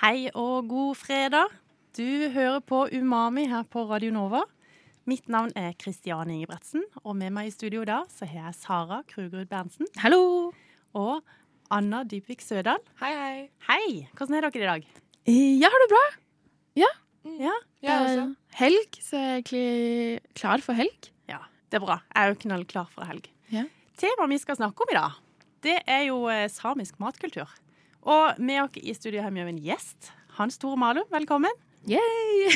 Hei og god fredag. Du hører på Umami her på Radio Nova. Mitt navn er Kristiane Ingebretsen, og med meg i studio da så har jeg Sara Krugerud Berntsen. Hallo! Og Anna Dybvik Sødal. Hei, hei. Hei! Hvordan er dere i dag? Jeg har det bra. Ja, Jeg Det er også. helg, så jeg er klar for helg. ja det er bra. Jeg er jo knallklar for helg. Ja. Temaet vi skal snakke om i dag, det er jo eh, samisk matkultur. Og med oss i studio har vi en gjest. Hans Tore Malum, velkommen. Yay!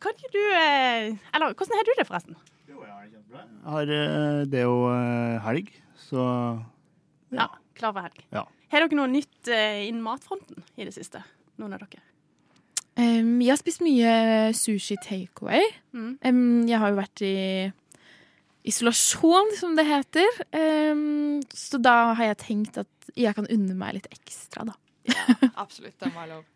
Kan ikke du eh, Eller hvordan har du det, forresten? Jo, Jeg har, det kjempebra. Har, det er jo eh, helg, så Ja, klar for helg. Ja. Har dere noe nytt eh, innen matfronten i det siste? Noen av dere? Um, jeg har spist mye sushi takeaway. Mm. Um, jeg har jo vært i isolasjon, som det heter. Um, så da har jeg tenkt at jeg kan unne meg litt ekstra, da. Absolutt, det var lov.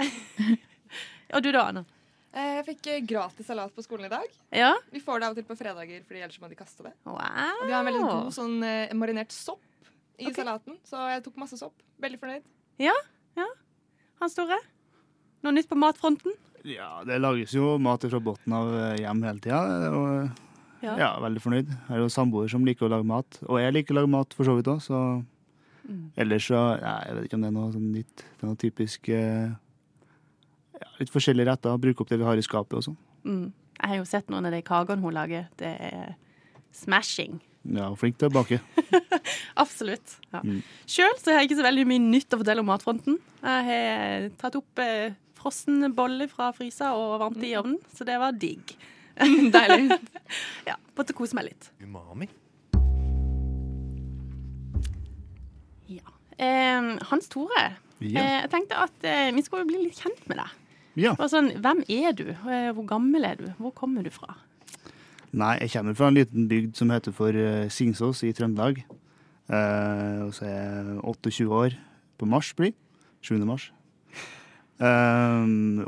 Og du da, Anna? Eh, Jeg fikk eh, gratis salat på skolen i dag. Ja? Vi får det av og til på fredager, fordi ellers må de kaste det. Wow. Og vi har en veldig god sånn eh, marinert sopp i okay. salaten, så jeg tok masse sopp. Veldig fornøyd. Hans Store? Noe nytt på matfronten? ja, det lages jo mat fra bunnen av hjem hele tida. Og Ja. ja, veldig fornøyd. Jeg har jo samboer som liker å lage mat, og jeg liker å lage mat for så vidt òg, så Mm. Ellers så ja, Jeg vet ikke om det er noe sånn nytt. Det er noe typisk eh, ja, Litt forskjellige retter. Bruke opp det vi har i skapet og sånn. Mm. Jeg har jo sett noen av de kakene hun lager. Det er smashing. Ja, flink til å bake. Absolutt. Ja. Mm. Sjøl har jeg ikke så veldig mye nytt å fortelle om matfronten. Jeg har tatt opp eh, frossen bolle fra frysa og varmt i ovnen, så det var digg. Deilig. Ja, Måtte kose meg litt. Umami. Ja. Eh, Hans Tore, Ja. eh, jeg tenkte at eh, vi skulle bli litt kjent med deg. ja. Bare sånn, hvem er du? Eh, Hvor gammel er du? Hvor kommer du fra? Nei, jeg kommer fra en liten bygd som heter for eh, Singsås i Trøndelag. Eh, og så er jeg 28 år på mars, blir 7. mars. Eh,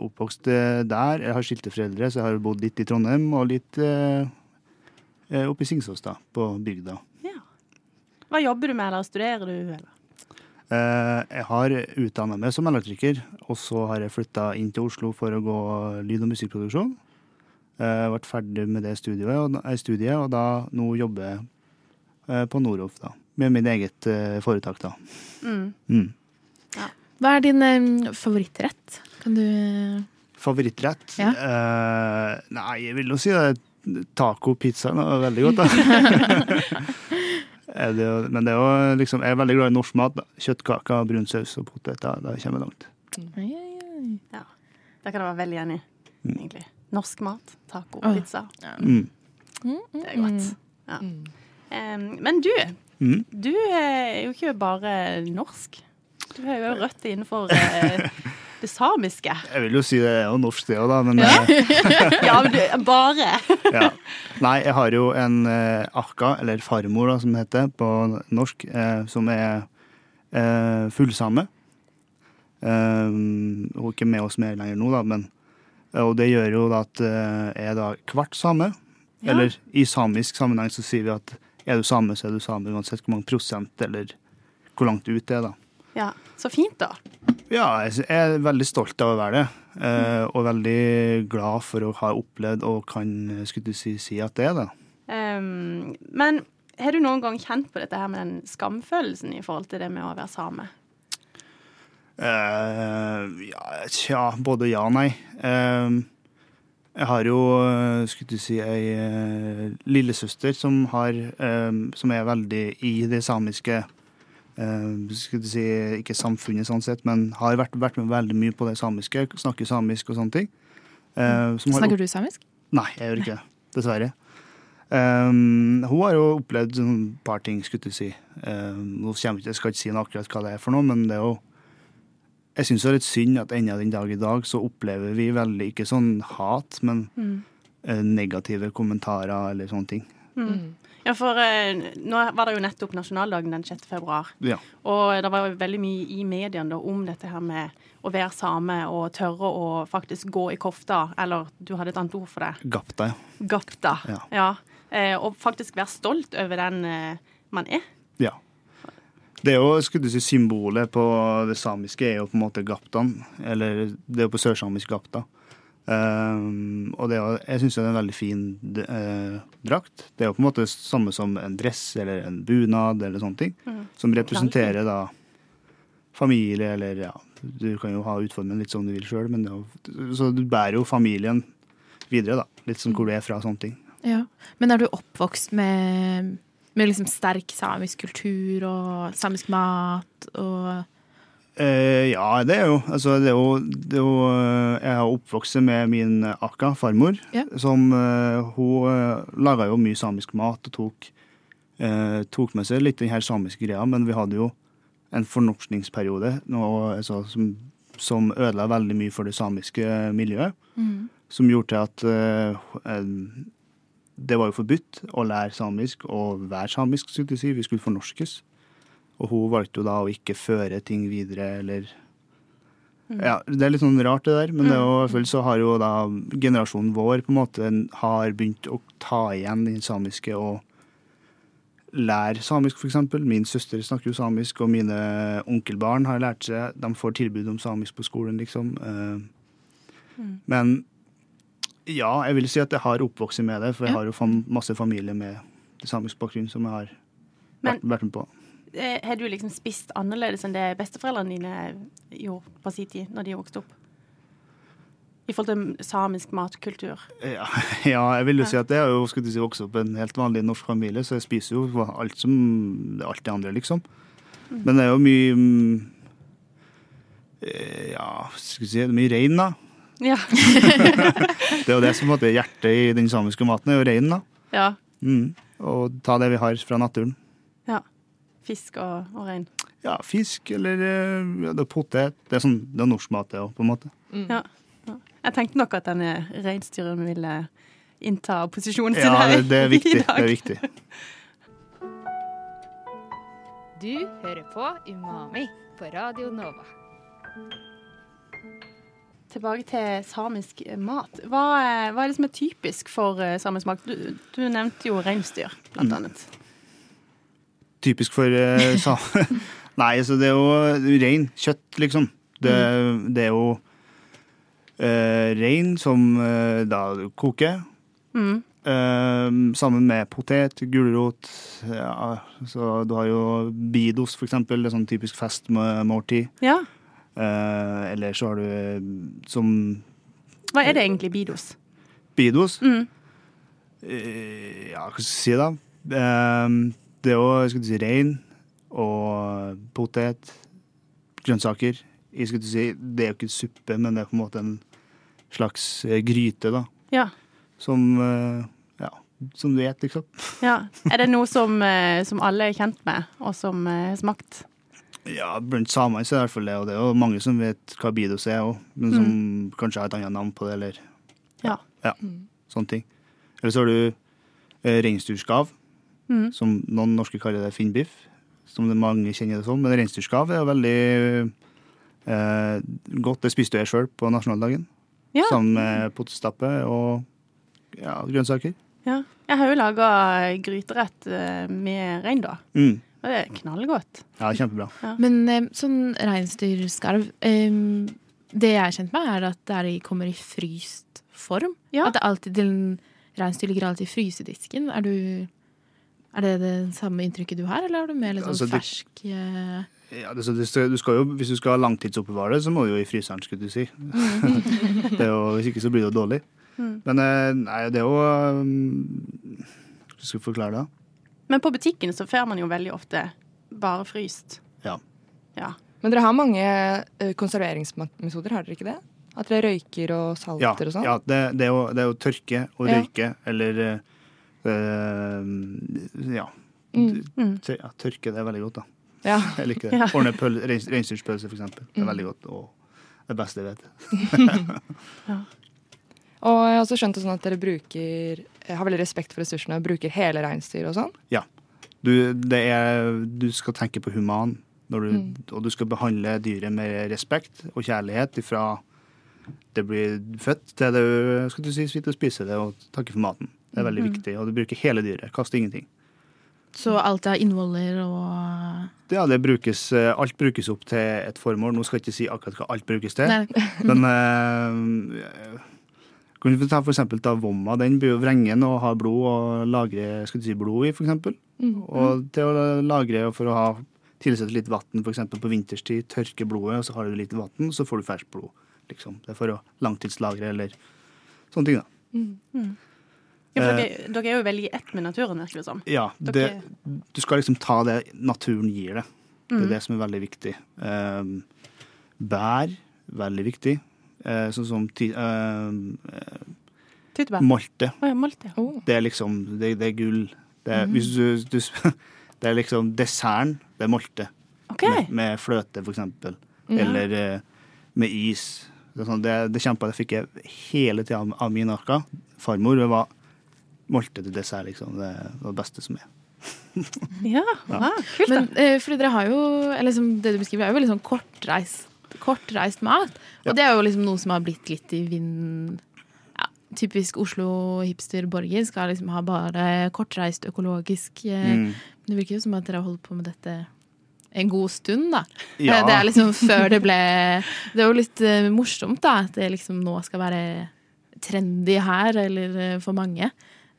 oppvokst eh, der. Jeg har skilte foreldre, så jeg har bodd litt i Trondheim og litt eh, oppe i Singsås, da, på bygda. Ja. Hva jobber du med, eller studerer du? Eller? Uh, jeg har utdanna meg som elektriker, og så har jeg flytta inn til Oslo for å gå lyd- og musikkproduksjon. Jeg ble ferdig med det studiet, og, studiet, og da nå jobber jeg på Noroff, da. Med mitt eget foretak, da. Mm. Mm. Hva er din um, favorittrett? Kan du Favorittrett? Ja. Eh, nei, jeg vil jo si det. Taco, pizza, det er veldig godt, da. Det, jo- men det er jo liksom, jeg er veldig glad i norsk mat. da. Kjøttkaker, brun saus og poteter. Det kommer langt. Oi, oi, oi. Det kan jeg være veldig enig i, Mm. egentlig. Norsk mat, taco, oh. pizza. Mm. Det er godt. Ja. Mm. Em, men du, Mm. du er jo ikke bare norsk. Du har jo røtter innenfor eh, det samiske. Jeg vil jo si det er jo norsk det òg, da, men Ja. eh, Ja, men du, bare. ja. Nei, jeg har jo en eh, akka, eller farmor da, som det heter på norsk, som er eh, fullsame. Hun er ikke med oss mer lenger nå, da, men og det gjør jo da at jeg er da kvart same. Ja. Eller i samisk sammenheng så sier vi at er du same, så er du same, uansett hvor mange prosent eller hvor langt ut det er, da. Ja, Så fint, da. Ja, jeg er veldig stolt av å være det. eh, og veldig glad for å ha opplevd og kan skulle du si, si at det er det. Um, men har du noen gang kjent på dette her med den skamfølelsen i forhold til det med å være same? Uh, ja, tja, både ja og nei. Uh, jeg har jo, skulle du si, ei uh, lillesøster som, har, eh, som er veldig i det samiske skulle si, Ikke samfunnet sånn sett, men har vært, vært med veldig mye på det samiske. Snakker samisk og sånne ting. Eh, som har Snakker du samisk? Nei, jeg gjør ikke det. Dessverre. Um, hun har jo opplevd et par ting, skulle du si. Um, jeg, jeg skal ikke si noe akkurat hva det er for noe, men det er jo jeg syns det er litt synd at ennå den dag i dag så opplever vi veldig ikke sånn hat, men Mm. uh, negative kommentarer eller sånne ting. Mm. Ja, for eh, nå var det jo nettopp nasjonaldagen den 6. februar. Ja. Og det var jo veldig mye i mediene om dette her med å være same og tørre å faktisk gå i kofta, eller du hadde et annet ord for det, Gapta, ja. gapta. Ja. Eh, og faktisk være stolt over den eh, man er. ja. Det er jo, skulle du si, Symbolet på det samiske er jo på en måte gaptaen, eller det er jo på sørsamisk gapta. Um, og det jeg syns det er en veldig fin uh, drakt. Det er jo på en måte samme som en dress eller en bunad eller sånne ting. Mm. Som representerer da familie, eller ja Du kan jo ha utformen litt som du vil sjøl, så du bærer jo familien videre, da. Litt som hvor du er fra, sånne ting. Ja. Men er du oppvokst med, med liksom sterk samisk kultur og samisk mat og ja, det er jo Altså, det er jo, det er jo eh, Jeg har oppvokst med min akka, farmor, Ja. som eh, Hun uh, laga jo mye samisk mat og tok, uh, tok med seg litt den her samiske greia, men vi hadde jo en fornorskningsperiode altså, som, som ødela veldig mye for det samiske miljøet. Som gjorde til at uh, eh, det var jo forbudt å lære samisk og være samisk, skulle jeg si. Vi skulle fornorskes. Og hun valgte jo da å ikke føre ting videre, eller Ja, det er litt sånn rart det der, men det er jo, i hvert fall så har jo da generasjonen vår på en måte har begynt å ta igjen den samiske og lære samisk, eksempel. Min søster snakker jo samisk, og mine onkelbarn har lært seg De får tilbud om samisk på skolen, liksom. Eh, Men ja, jeg vil si at jeg har oppvokst med det, for jeg Ja. har jo masse familie med samisk bakgrunn som jeg har vært, vært med på. Eh, Har du liksom spist annerledes enn det besteforeldrene dine gjorde på sin tid, når de vokste opp? I forhold til samisk matkultur. Ja, ja, jeg vil jo si at jeg har jo skulle si, vokst opp i en helt vanlig norsk familie, så jeg spiser jo alt som alt det andre, liksom. Men det er jo mye mm, eh, Ja, skal vi si, det mye rein, da. Ja. Det er jo det som er hjertet i den samiske maten, er jo reinen, da. ja. Mm. Og ta det vi har fra naturen. Fisk og, og rein. Ja, fisk eller eh, ja, det er potet. Det er, sånn, det er norsk mat, det òg, på en måte. Ja. ja. Jeg tenkte nok at denne reinsdyren ville innta posisjonen sin Ja, her det, det er viktig. i Det er viktig. Du hører på Umami på Radio Nova. Tilbake til samisk mat. Hva er, hva er det som er typisk for eh, samisk mat? Du, du nevnte jo reinsdyr, blant Mm. annet. Typisk for uh, sa... Nei, altså det er jo rein. Kjøtt, liksom. Det, det er jo uh, rein som uh, da koker. Mm. Uh, sammen med potet, gulrot. Ja, så du har jo bidos, for eksempel. Det er sånn typisk festmåltid. Ja. Uh, eller så har du eh, som Hva er det egentlig bidos? bidos. Mm. Uh, ja, hva skal jeg si da? Det skulle si, rein og potet, grønnsaker. Jeg skulle si, det er jo ikke suppe, men det er på en måte en slags eh, gryte, da. Ja. Som eh, ja, som du vet, liksom. ja. Er det noe som, eh, som alle er kjent med, og som har smakt? Ja, blant samene så er det i hvert fall det, og det er jo mange som vet hva bidos er òg, men som kanskje har et annet navn på det, eller Ja. ja sånne ting. Eller så har du eh, reinsdyrskav, Mm. som noen norske kaller det finnbiff, som det mange kjenner det som. Men reinsdyrskav er jo veldig eh, godt. Det spiste jeg sjøl på nasjonaldagen, Ja. sammen med potetstappe og ja, grønnsaker. ja. Jeg har jo laga gryterett eh, med rein, da. Mm. Og det er knallgodt. Ja, kjempebra. Men eh, sånn reinsdyrskarv eh, Det jeg er kjent med, er at det er, kommer i fryst form. Ja. At det alltid, den reinsdyr ligger alltid i frysedisken. Er, du, er det det samme inntrykket du har, eller er du mer litt sånn Altså, fersk eh, Ja, det, det, du skal jo, hvis du skal langtidsoppbevare det, så må du jo i fryseren, skulle du si. det er jo, hvis ikke så blir det jo dårlig. Mm. Men eh, nei, det er jo um, Hvordan skal jeg forklare det? Men på butikken så får man jo veldig ofte bare fryst. Ja. Ja. Men dere har mange eh, konserveringsmetoder, har dere ikke det? At dere røyker og salter Ja, og sånn? ja det, det, er jo, det er jo tørke og Ja. røyke, eller eh, eh, ja. Mm. Mm. Ja. Tørke, det er veldig godt, da. Ja. Jeg liker det. Ja. Ordne pøl, reins, reinsdyrpølse, for eksempel. Det er veldig godt. Og det beste jeg vet. Og jeg har også skjønt det sånn at dere bruker har veldig respekt for ressursene og bruker hele reinsdyr og sånn. Du, det er, du skal tenke på human, når du, og du skal behandle dyret med respekt og kjærlighet ifra det blir født til det skal du si, sitter og spiser det og takker for maten. Det er veldig viktig. Og du bruker hele dyret. Kaster ingenting. Så alt av innvoller og Ja, det brukes, eh, alt brukes opp til et formål. Nå skal jeg ikke si akkurat hva alt brukes til. Men eh, kan du ta for eksempel ta vomma. Den blir jo vrengen og ha blod og lagre skal du si, blod i, for eksempel. Og til å lagre for å ha tilsette litt vann, eksempel på vinterstid, tørke blodet, og så har du litt vann, så får du ferskt blod. Liksom. Det er for å langtidslagre eller sånne ting, da. Ja, for dere, dere er jo veldig i ett med naturen, virker det som. Ja, det, du skal liksom ta det naturen gir deg. Det Mm. er det som er veldig viktig. Um, bær, veldig viktig. Eh, sånn som ti, eh, Tyttebær. malte. Å ja, malt. Oh. Det er liksom Det, det er gull. Det er, hvis du, du, det er liksom desserten. Det er malte. OK. Med, med fløte, for eksempel. Eller eh, med is. Det, sånn, det, det kjempa jeg fikk jeg hele tida av min arka. Farmor var malte til dessert, liksom. Det var det beste som er. Ja, wow, kult, da. Men eh, fordi dere har jo eller liksom, Det du beskriver, er jo veldig sånn kortreist, kortreist mat. Og Ja. det er jo liksom noe som har blitt litt i vinden. Ja, typisk Oslo hipster-borger skal liksom ha bare kortreist økologisk. Eh, Mm. Det virker jo som at dere har holdt på med dette en god stund, da. Ja. Det er liksom før det ble Det er jo litt eh, morsomt, da, at det liksom nå skal være trendy her, eller for mange.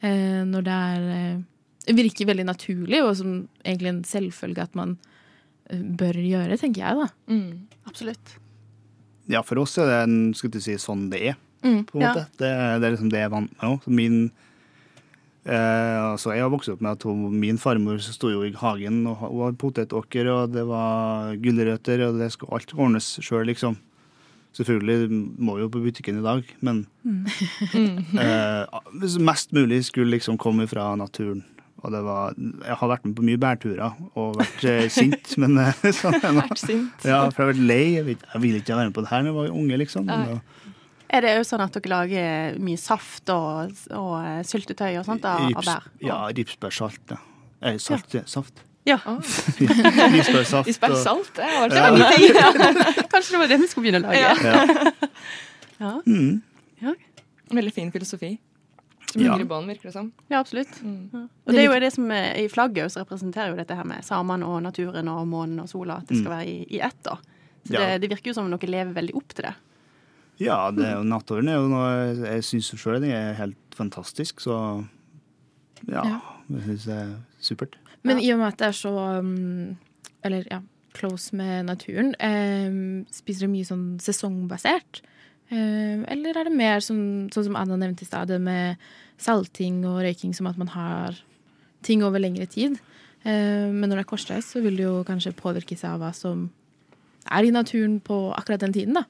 Eh, når det er eh, virker veldig naturlig, og som egentlig en selvfølge at man eh, bør gjøre, tenker jeg, da. Mm. Absolutt. Ja, for oss er det en, skulle du si, sånn det er, Mm, på en ja. måte. Det, det er liksom det jeg er vant med òg. Min eh, altså Jeg har vokst opp med at hun, min farmor sto jo i hagen og hun hadde potetåker, og det var gulrøtter, og det skulle alt ordnes sjøl, liksom. Selvfølgelig må jo på butikken i dag, men eh, hvis mest mulig skulle liksom komme fra naturen. Og det var Jeg har vært med på mye bærturer og vært eh, sint, men eh, sånn er det. Vært sint. Ja, for jeg har vært lei. Jeg, vet, jeg ville ikke være med på det her da jeg var unge, liksom. Men. Er det jo sånn at dere lager mye saft og, og eh, syltetøy og sånt av, av bær? ja, ripsbærsalt. Ja. Eh, salt, ja. saft. Ja. Oh. Isbergsalt. Isbergsalt salt, det var Ja. det. Kanskje det var det vi skulle begynne å lage? Ja. Ja, Mm. Veldig fin filosofi. Som Ja. Bånd, virker det som. ja absolutt. Mm. Ja. Og det er jo det som er, I flagget så representerer jo dette her med samene og naturen og månen og sola, at det skal være i, i ett. da. Så Ja. det, det virker jo som om dere lever veldig opp til det. ja, det er jo naturen er jo noe Jeg syns sjøl er helt fantastisk, så ja. Ja. Jeg syns jeg er supert. Men i og med at det er så um, Eller ja, close med naturen, eh, spiser dere mye sånn sesongbasert? Eh, eller er det mer sånn, sånn som Anna nevnte i stad, det med salting og røyking, som at man har ting over lengre tid? Eh, men når det er korsreist, så vil det jo kanskje påvirkes av hva som er i naturen på akkurat den tiden, da.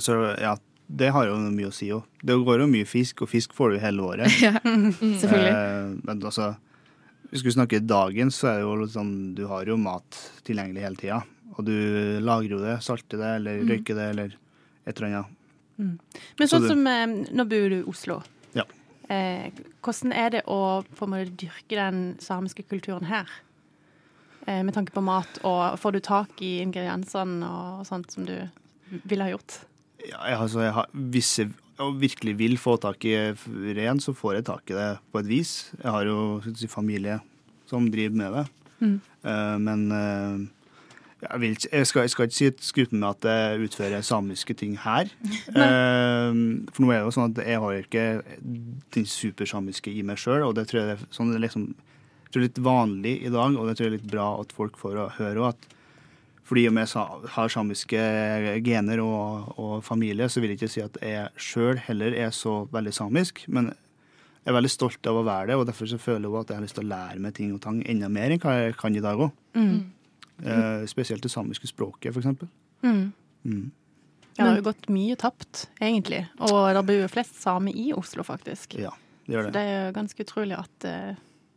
Så ja, det har jo mye å si òg. Det går jo mye fisk, og fisk får du hele året. ja, selvfølgelig. Eh, men altså, hvis vi snakker dagen, så er det jo sånn Du har jo mat tilgjengelig hele tida. Og du lagrer jo det, salter det, eller Mm. røyker det, eller et eller annet. Men Så sånn som eh, Nå bor du i Oslo. Ja. Eh, hvordan er det å på en måte dyrke den samiske kulturen her? Eh, med tanke på mat, og får du tak i ingrediensene og sånt som du ville ha gjort? Ja, jeg, altså, jeg har, hvis jeg og virkelig vil få tak i ren, så får jeg tak i det på et vis. Jeg har jo si, familie som driver med det. Mm. Uh, men uh, jeg, vil, jeg, skal, jeg skal ikke si et skryte med at jeg utfører samiske ting her. uh, for nå er det jo sånn at jeg har ikke den supersamiske i meg sjøl, og det tror jeg er sånn det er liksom, jeg tror er litt vanlig i dag, og det tror jeg er litt bra at folk får høre òg, at fordi om jeg har samiske gener og, og familie, så vil jeg ikke si at jeg sjøl heller er så veldig samisk. Men jeg er veldig stolt av å være det, og derfor så føler jeg at jeg har lyst til å lære meg ting og tang enda mer enn hva jeg kan i dag òg. Eh, spesielt det samiske språket, for eksempel. Mm. Mm. Ja, det har jo gått mye tapt, egentlig. Og det bor jo flest samer i Oslo, faktisk. Ja, det gjør det. Så det. er jo ganske utrolig at, eh,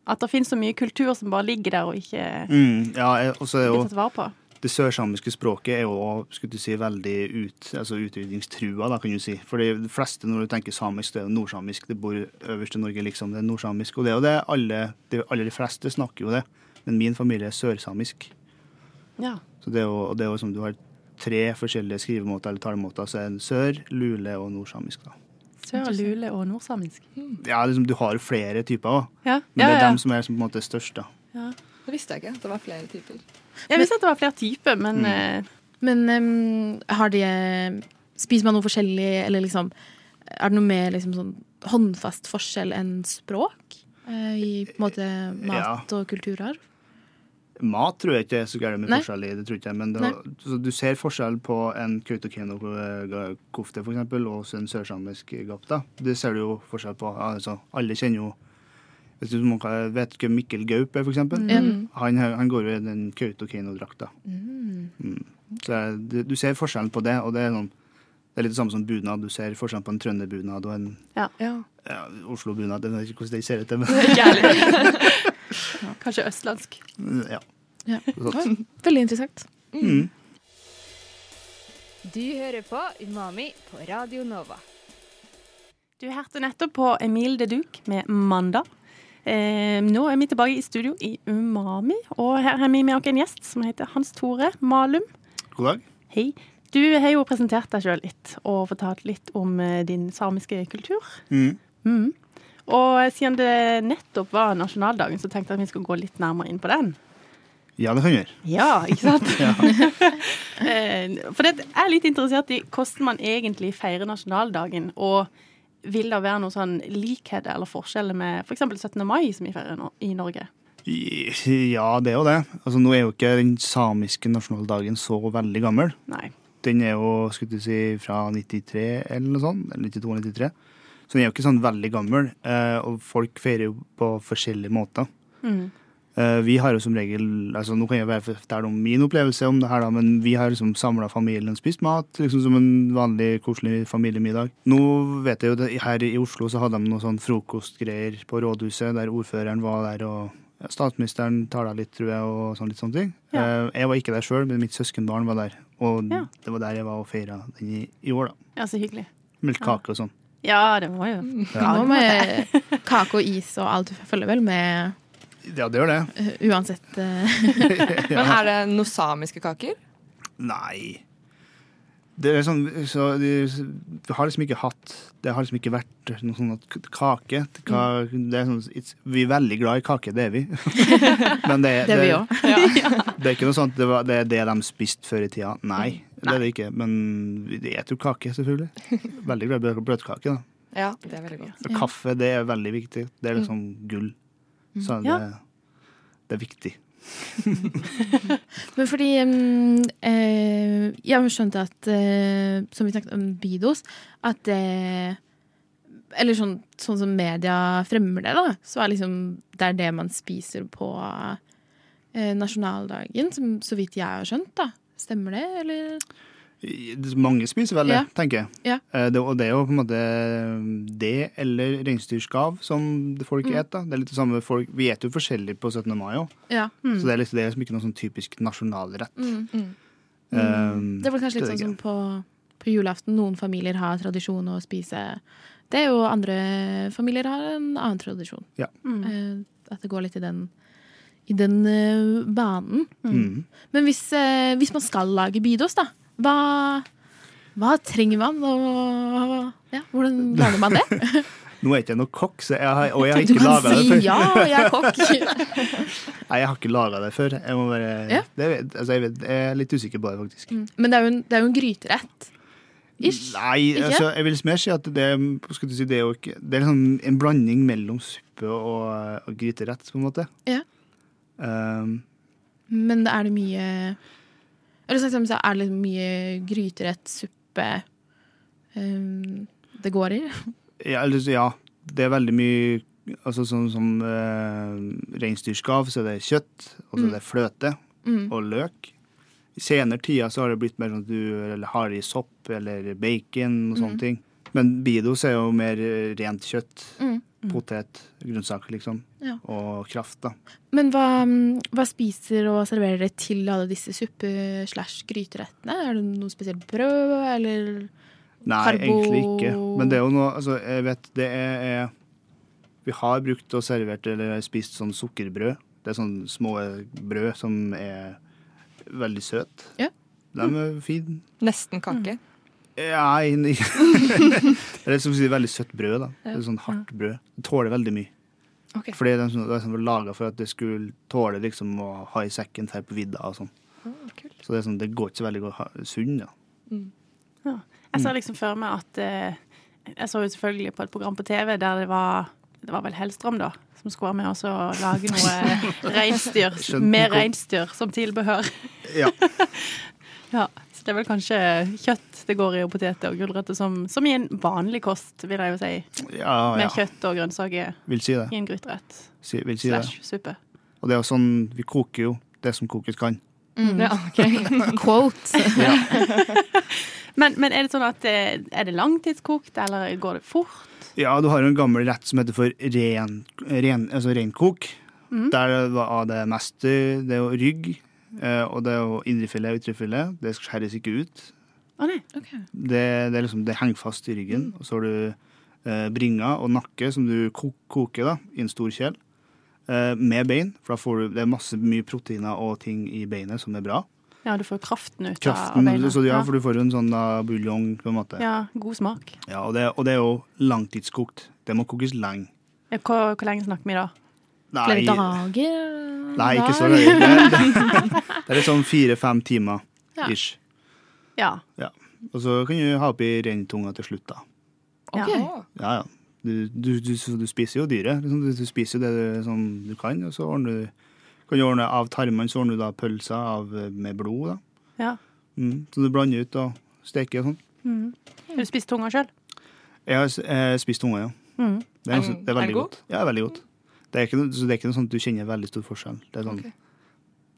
At det finnes så mye kultur som bare ligger der og ikke Mm, ja, jeg- er blir tatt vare på. Det sørsamiske språket er jo skulle du si, veldig ut, altså utrydningstrua, da, kan du si. For de fleste, når du tenker samisk, det er jo nordsamisk. Det bor øverst i Norge, liksom. Det er nordsamisk. Og det er jo det alle de aller fleste snakker jo det. Men min familie er sørsamisk. Ja. Så det er jo, og det er jo som du har tre forskjellige skrivemåter eller talemåter, så er det sør, lule og nordsamisk, da. Sør, lule og nordsamisk. Ja, liksom, du har flere typer òg, Ja, men ja, det er ja. dem som er som på en måte størst, da. Ja. Det visste jeg ikke. at Det var flere typer. Jeg visste at det var flere typer, men Mm. eh, Men um, har de eh, Spiser man noe forskjellig, eller liksom Er det noe mer liksom sånn håndfast forskjell enn språk? eh, I på en måte mat og kulturarv? Mat tror jeg ikke er så gærent med Nei. forskjell i, det tror jeg ikke. Men det, så du ser forskjell på en kautokeino-kofte for eksempel, og en sørsamisk gapta. Det ser du jo forskjell på. Altså, alle kjenner jo Hvis du vet hvem Mikkel Gaup er, for eksempel. Mm. Han, han går jo i den kautokeino-drakta. Mm. Så jeg- du, du ser forskjellen på det, og det er, noen, det er litt det samme som bunad. Du ser forskjellen på en trønderbunad og en Ja. ja, Oslo-bunad. Jeg vet ikke hvordan de ser ut, men kanskje østlandsk. ja. Ja. Sånn. Veldig interessant. Mm. Du hører på Umami på Radio Nova. Du hørte nettopp på Emil de Duc med 'Mandag'. Eh, nå er vi tilbake i studio i Umami, og her har vi med oss en gjest som heter Hans Tore Malum. God dag. Hei. Du har jo presentert deg sjøl litt og fortalt litt om eh, din samiske kultur. Mm. Mm. Og siden det nettopp var nasjonaldagen, så tenkte jeg at vi skulle gå litt nærmere inn på den. Ja, det kan vi gjøre. Ja, ikke sant? Eh, For jeg er litt interessert i hvordan man egentlig feirer nasjonaldagen. Og vil det være noen sånn likheter eller forskjeller med f.eks. 17. mai, som vi feirer i Norge? Ja, det er jo det. Altså, nå er jo ikke den samiske nasjonaldagen så veldig gammel. Nei. Den er jo skulle du si, fra 93 eller noe sånt. Eller 92-93. Så den er jo ikke sånn veldig gammel. Eh, og folk feirer jo på forskjellige måter. Mm. Eh, vi har jo som regel altså Nå kan jeg bare fortelle om min opplevelse om det her, da, men vi har liksom samla familien spist mat. liksom Som en vanlig koselig familiemiddag. Nå vet jeg jo det, Her i Oslo så hadde de noe sånn frokostgreier på rådhuset, der ordføreren var der. og Statsministeren tala litt, tror jeg, og sånn litt sånne ting. Ja. Eh, jeg var ikke der sjøl, men mitt søskenbarn var der. Og Ja. det var der jeg var og feira den i, i år, da. Ja, så hyggelig. Melkekake og sånn. Ja, det var jo. Ja, nå med kake og is og alt følger vel med Ja, det gjør det. eh, uansett. eh. Men er det noe samiske kaker? Nei. Det er sånn, så de, vi har liksom ikke hatt Det har liksom ikke vært noe sånn at kake ka, det er sånn, it's, Vi er veldig glad i kake, det er vi. Men det, Det er vi òg. det er ikke noe sånt det, var, det er det de spiste før i tida. Nei, det er det ikke. Men vi spiser jo kake, selvfølgelig. Veldig glad i bløtkake, da. Ja, det er veldig godt. Og Kaffe det er veldig viktig. Det er liksom gull. Så det, Ja. det er viktig. Men fordi eh, Jeg har skjønt at eh, Som vi snakket om Bidos, at det Eller sånn, sånn som media fremmer det, da, så er liksom det er det man spiser på eh, nasjonaldagen, som, så vidt jeg har skjønt, da. Stemmer det, eller? Mange spiser vel det, Ja. tenker jeg. Ja. Eh, Det, og det er jo på en måte det eller reinsdyrskav som folk Mm. et. da. Det er litt det samme folk, Vi spiser jo forskjellig på 17. mai òg, Ja. så det er liksom, det er liksom ikke noen sånn typisk nasjonalrett. Mm. Um, Det er vel kanskje litt er sånn som på, på julaften. Noen familier har tradisjon å spise det, og andre familier har en annen tradisjon. Ja. Mm. Eh, at det går litt i den, i den eh, banen. Mm. Men hvis, eh, hvis man skal lage bidos, da, hva, hva trenger man? Og ja, hvordan lager man det? Nå er ikke jeg noe kokk, så jeg har, og jeg har ikke kan si, det før. ja, jeg er kokk. Nei, jeg har ikke laga det før. Jeg, bare, Ja. det, altså, jeg, vet, jeg er litt usikker på det, faktisk. Men det er jo en, det er jo en gryterett. Ish. Nei, altså, jeg vil mer si at det, si, det er ikke Det er liksom en blanding mellom suppe og, og gryterett, på en måte. Ja. Um, Men er det mye Eller sagt så er det litt mye gryterett, suppe um, det går i? Ja, ja, det er veldig mye Altså sånn som uh, reinsdyrskav, så er det kjøtt, og så er det fløte Mm. og løk. I senere tider så har det blitt mer sånn at du eller har i sopp eller bacon og sånne ting. Men bidos er jo mer rent kjøtt. Mm. Potet, grønnsaker, liksom. Ja. Og kraft, da. Men hva, mm, hva spiser og serverer dere til alle disse suppe-slash-gryterettene? Er det noe spesielt brød, eller Nei, Karbo- egentlig ikke. Men det er jo noe Altså, jeg vet det er, er Vi har brukt og servert eller spist sånn sukkerbrød. Det er sånne små brød som er veldig søte. Ja. De er fine. Nesten kake. Ja, inni Det er som å si veldig søtt brød, da. Er sånn hardt brød. Det tåler veldig mye. Okay. Fordi det er sånn, det er sånn laga for at det skulle tåle liksom å ha i sekken her på vidda og sånn. Ah. Så det, sånn, det går ikke så veldig godt sunn, da. Jeg sa liksom for meg at eh, Jeg så jo selvfølgelig på et program på TV der det var Det var vel Hellstrøm, da, som skulle være med oss og lage noe reinsdyr med reinsdyr som tilbehør. Ja. Ja, det er vel kanskje kjøtt det går i, og poteter og gulrøtter, som, som i en vanlig kost, vil jeg jo si. ja, Med ja. kjøtt og grønnsaker Vil si det. i en gryterett Si, vil si det. slash suppe. Og det er jo sånn, vi koker jo det som kokes kan. Ja, ok. quote? Men, men er det sånn at det, er det langtidskokt, eller går det fort? Ja, du har jo en gammel rett som heter for ren, ren, altså reinkok. Der det var det meste Det er jo rygg, eh, og det er jo indrefilet og ytrefilet. Det skjæres ikke ut. Ah, nei. Det, det, liksom, det henger fast i ryggen. Og så har du eh, bringer og nakke som du koker da, i en stor kjel. Eh, med bein, for da får du, det er masse mye proteiner og ting i beinet som er bra. Ja, du får kraften ut Kraften, av beina. så, ja, for du får en sånn da, buljong, på en måte. Ja, ja, god smak. og, det, og det er jo langtidskokt. Det må kokes lenge. Hvor, hvor lenge snakker vi da? Flere dager? Nei, ikke så lenge. Det, det, er sånn fire-fem timer Ja. ish. Ja. Og så kan du ha oppi reintunga til slutt, da. Ok. Ja, ja. Du, du, du, du spiser jo dyret. Liksom. Du, du spiser jo det du, som du kan, og så ordner du kan du ordne av tarmene, så ordner du da pølser av, med blod. da. ja. Mm. Så du blander ut og steker og sånn. Mm. Har du spist tunga sjøl? Jeg har eh, spist tunga, ja. Mm. Det er, den- det er veldig den god? godt. Ja, veldig godt. Det er ikke noe, så det er ikke noe sånn at du kjenner veldig stor forskjell. Det er sånn, okay.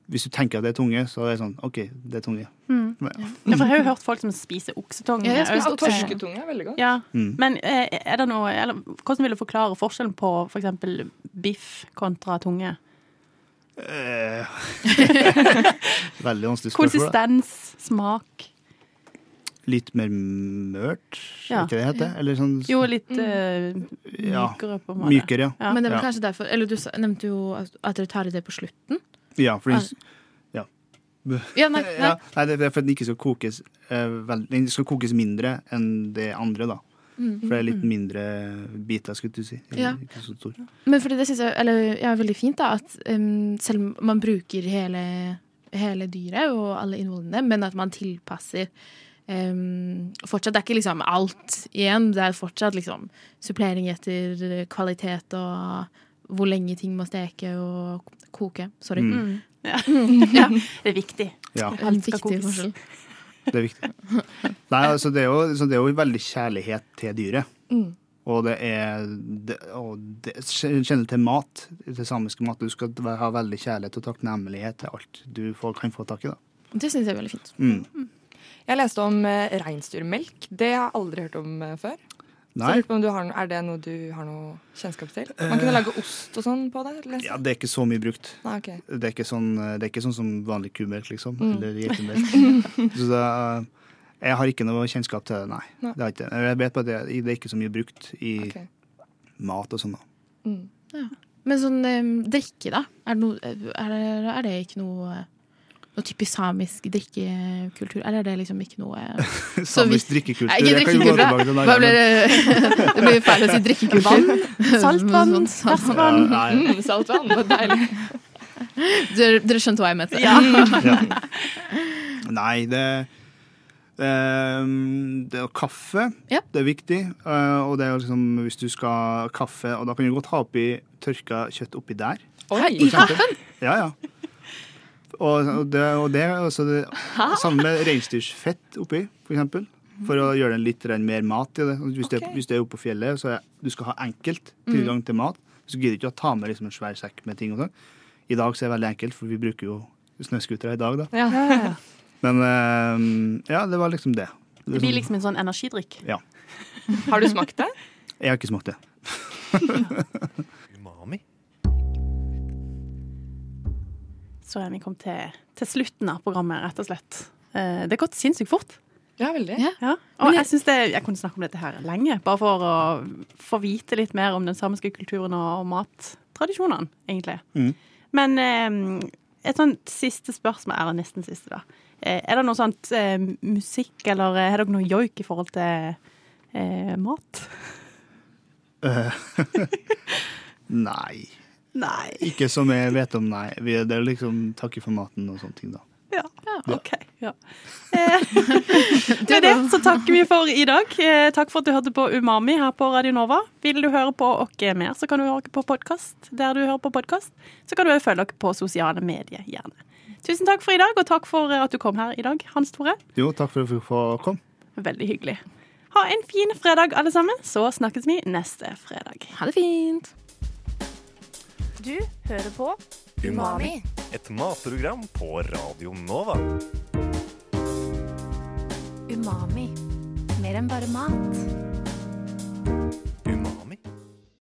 Hvis du tenker at det er tunge, så er det sånn OK, det er tunge. Mm. Men, ja. Ja, for jeg har jo hørt folk som spiser oksetunge. Ja, jeg Torsketunge er veldig godt. Ja, Mm. Men eh, er det noe eller, Hvordan vil du forklare forskjellen på f.eks. eksempel biff kontra tunge? Eh, veldig vanskelig spørsmål. Konsistens, smak Litt mer mørt, Ja. ikke det det heter? Eller sånn Jo, litt uh, mykere, på en måte. mykere, ja. Ja. Men det var kanskje derfor Eller du nevnte jo at, dere tar i det på slutten. Ja, for den, Ja, nei, nei. ja, nei, det er for at den ikke skal kokes uh, vel, Den skal kokes mindre enn det andre, da. Mm. For det er litt mindre biter, skulle du si. Ja. Ikke så stor. Men fordi det syns jeg eller, ja, er veldig fint, da, at um, selv om man bruker hele, hele dyret og alle innvollene, men at man tilpasser um, fortsatt, Det er ikke liksom alt igjen. Det er fortsatt liksom supplering etter kvalitet og hvor lenge ting må steke og koke. Sorry. Mm. Mm. Ja. Ja. Det er viktig. Ja, En Alt skal viktig kokes. forskjell. det er viktig. Nei, altså, det er jo, så det er jo veldig kjærlighet til dyret. Mm. Og det er det, og det, Generelt til mat, til samiske mat. Du skal ha veldig kjærlighet og takknemlighet til alt du får, kan få tak i. da. Det syns jeg er veldig fint. Mm. Jeg leste om eh, reinsdyrmelk. Det har jeg aldri hørt om eh, før. Så Nei, Så på om du har, no- Er det noe du har noe kjennskap til? Man kunne lage ost og sånn på det? leste ja, det er ikke så mye brukt. Nei, ok. Det er ikke sånn, det er ikke sånn som vanlig kumelk, liksom. Mm. Eller geitemelk. så jeg har ikke noe kjennskap til det, nei. Nei. Det har jeg ikke. Jeg vet bare at det, det er ikke så mye brukt i Ok. mat og sånn. da. Mm. Men sånn um, drikke, da? Er det, noe, er, det, er det ikke noe noe typisk samisk drikkekultur? Eller er det liksom ikke noe Samisk drikkekultur. Nei, ikke jeg kan jo bare drikkekultur, tilbake til Hva blir det? Det blir feil å si drikkekultur. Saltvann, Sånn, sånn. ferskvann. Ja. Mm, saltvann, det var deilig. Dere, dere skjønte hva jeg mente? Ja. Ja. Nei, det Um, det er kaffe. Ja. Det er viktig. Uh, og det er liksom, hvis du skal ha kaffe, og da kan du godt ha oppi tørka kjøtt oppi der. Oi, I kaffen? Ja, ja. Og, og det, og det er det samme med reinsdyrsfett oppi, for eksempel. For å gjøre det litt mer mat i det. Hvis, det Ok. hvis det er oppe på fjellet, så er, du skal ha enkelt tilgang til mat. Så gidder du ikke å ta med liksom en svær sekk med ting og sånn. I dag så er det veldig enkelt, for vi bruker jo snøscootere i dag, da. Ja. Men eh, ja, det var liksom det. Det blir liksom en sånn energidrikk. Har du smakt det? Jeg har ikke smakt det. Så er vi kommet til, til slutten av programmet, rett og slett. Eh, Det har gått sinnssykt fort. Ja, veldig. Ja. Ja. Og jeg, synes det, jeg kunne snakke om dette her lenge, bare for å få vite litt mer om den samiske kulturen og mattradisjonene, egentlig. Mm. Men eh, et sånt siste spørsmål, eller nesten siste, da. Eh, Er det noe sånt eh, musikk, eller har dere noe joik i forhold til eh, mat? Nei. Nei. Ikke som jeg vet om, nei. Vi- Det er liksom takke for maten og sånne ting, da. Ja, OK. Ja. Eh, Med det så takker vi for i dag. Eh, Takk for at du hørte på Umami her på Radio Nova. Vil du høre på oss mer, så kan du høre på podkast der du hører på podkast. Så kan du òg følge dere på sosiale medier, gjerne. Tusen takk for i dag, og takk for at du kom her i dag, Hans Tore. Jo, takk for at du fikk komme. Veldig hyggelig. Ha en fin fredag, alle sammen. Så snakkes vi neste fredag. Ha det fint. Du hører på Umami. Et matprogram på Radio Nova. Umami. Mer enn bare mat.